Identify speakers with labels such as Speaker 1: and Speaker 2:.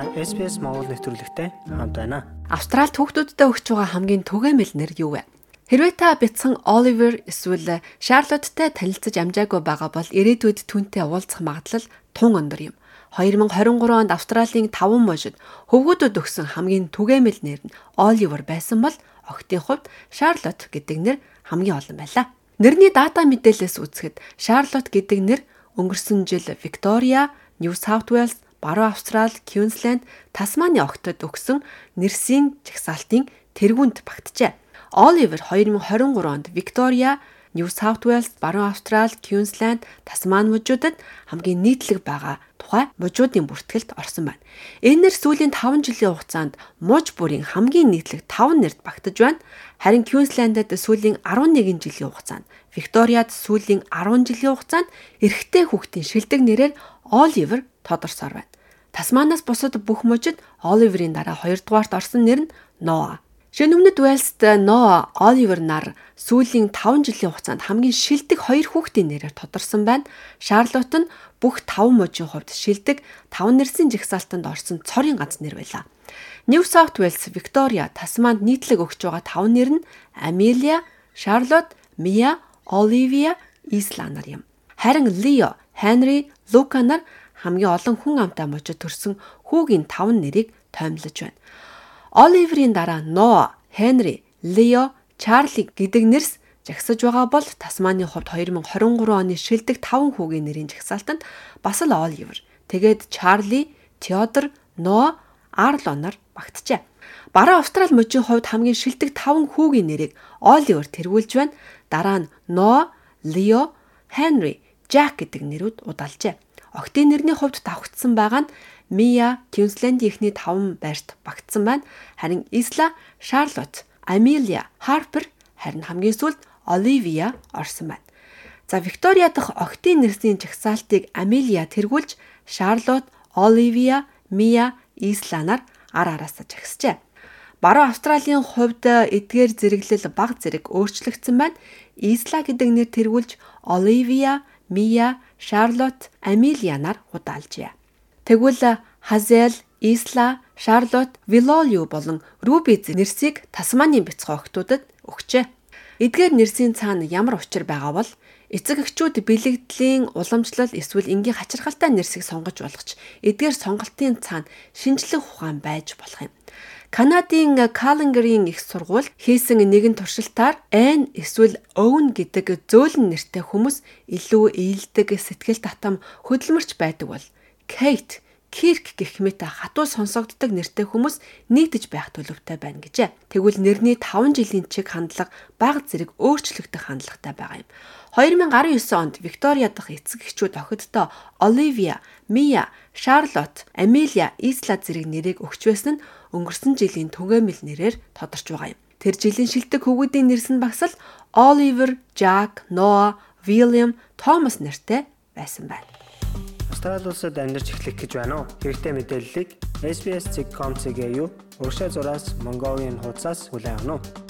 Speaker 1: Та SPS Монгол нэвтрүүлэгтэй хамт байна.
Speaker 2: Австралид хүүхдүүдтэй өгч байгаа хамгийн түгээмэл нэр юу вэ? Хэрвээ та бяцхан Оливер эсвэл Шарлотттай танилцаж амжаагүй байгаа бол ирээдүйд түүнтэй уулзах магадлал тун өндөр юм. 2023 онд Австралийн 5 мужид хөвгүүдүүд өгсөн хамгийн түгээмэл нэр нь Оливер байсан бол охидын хувьд Шарлотт гэдэг нэр хамгийн олон байлаа. Нэрний дата мэдээлэлээс үзэхэд Шарлотт гэдэг нэр өнгөрсөн жил Виктория, Нью Саут Уэльс, Баруун Австрал, Квинсленд, Тасманы огтод өгсөн нэрсийн жагсаалтын тэргүүнд багтжээ. Оливер 2023 онд Виктория, Нью Саут Уэльс, Баруун Австрал, Квинсленд, Тасман мужуудад хамгийн нийтлэг байгаа тухай мужуудын бүртгэлд орсон байна. Энэ нэр сүүлийн 5 жилийн хугацаанд муж бүрийн хамгийн нийтлэг 5 нэрт багтаж байна. Харин Квинслендд сүүлийн 11 жилийн хугацаанд, Викториад сүүлийн 10 жилийн хугацаанд эрэгтэй хүүхдийн шилдэг нэрээр Оливер тодорсоор байна. Тасманаас бусад бүх мужид Оливерийн дараа 2 дугаарт орсон нэр нь Ноа. Шинэ өмнөд Уэльст Ноа Оливер нар сүүлийн 5 жилийн хугацаанд хамгийн шилдэг хоёр хүүхдийн нэрээр тодорсон байна. Шарлотт нь бүх 5 мужийн хувьд шилдэг 5 нэрсийн жагсаалтанд орсон цорын ганц нэр байлаа. Нью Саут Уэльс, Виктория, Тасманд нийтлэг өгч байгаа 5 нэр нь Амелия, Шарлотт, Мия, Оливия, Исла нар юм. Харин Лио, Хенри, Лука нар хамгийн олон хүн амтай мужид төрсэн хүүгийн 5 нэрийг тоймлож байна. Оливерийн дараа Ноа, Хенри, Лео, Чарли гэдэг нэрс жагсаж байгаа бол Тасманы хувьд 2023 оны шилдэг 5 хүүгийн нэрийн жагсаалтанд бас л Оливер, тэгээд Чарли, Теодор, Ноа, Арлонор багтжээ. Бараа Австрали мужийн хувьд хамгийн шилдэг 5 хүүгийн нэрийг Оливер тэргүүлж байна. Дараа нь Ноа, Лео, Хенри, Жак гэдэг нэрүүд удалжээ. Октын нэрний хувьд давхцсан байгаа нь Мия Квинсленд ихний 5 байрт багтсан байна. Харин Исла, Шарлотт, Амелия, Харпер харин хамгийн сүүлд Оливия орсон байна. За Виктория дахь октын нэрсийн жагсаалтыг Амелия тэргүүлж Шарлотт, Оливия, Мия, Исланаар ар араасаа жагсжээ. Баруун Австралийн хувьд эдгээр зэрэглэл баг зэрэг өөрчлөгдсөн байна. Исла гэдэг нэр тэргүүлж Оливия, Мия, Шарлотт, Амелианаар удаалжээ. Тэгвэл Хазел, Исла, Шарлотт, Вилолио болон Рубиз нэрсийг Тасманы бяцхан охтуудад өгчээ. Эдгээр нэрсийн цаана ямар учир байгаа бол эцэг эхчүүд бэлэгдлийн уламжлал эсвэл энгийн хачирхалтай нэрсийг сонгож болгоч эдгээр сонголтын цаана шинжлэх ухаан байж болох юм. Канадын Calgary-ийн их сургууль хийсэн нэгэн туршилтаар Айн эсвэл Own гэдэг зөөлөн нэртэй хүмүүс илүү ээлдэг сэтгэл татам хөдөлмөрч байдаг бол Kate Кирк гэх мэт хатуу сонсогддог нэртэй хүмүүс нийтж байх төлөвтэй байна гэжээ. Тэгвэл нэрний 5 жилийн чиг хандлага баг зэрэг өөрчлөгдөх хандлагатай байгаа юм. 2019 онд Виктория дахь эцэг эхчүүд охидтой Оливия, Мия, Шарлотт, Амелия, Исла зэрэг нэрийг өгч байсан нь өнгөрсөн жилийн түгээмэл нэрээр тодорч байгаа юм. Тэр жилийн шилдэг хөвгүүдийн нэрс нь багсал Оливер, Жак, Ноа, Вильям, Томас нэртэй байсан байна.
Speaker 1: Австрали улсад амьдарч эхлэх гэж байна уу? Хэрэгтэй мэдээллийг SBS.com.cg юу? Урагшаа зураас Mongolian хуудасаас хүлээн авах нь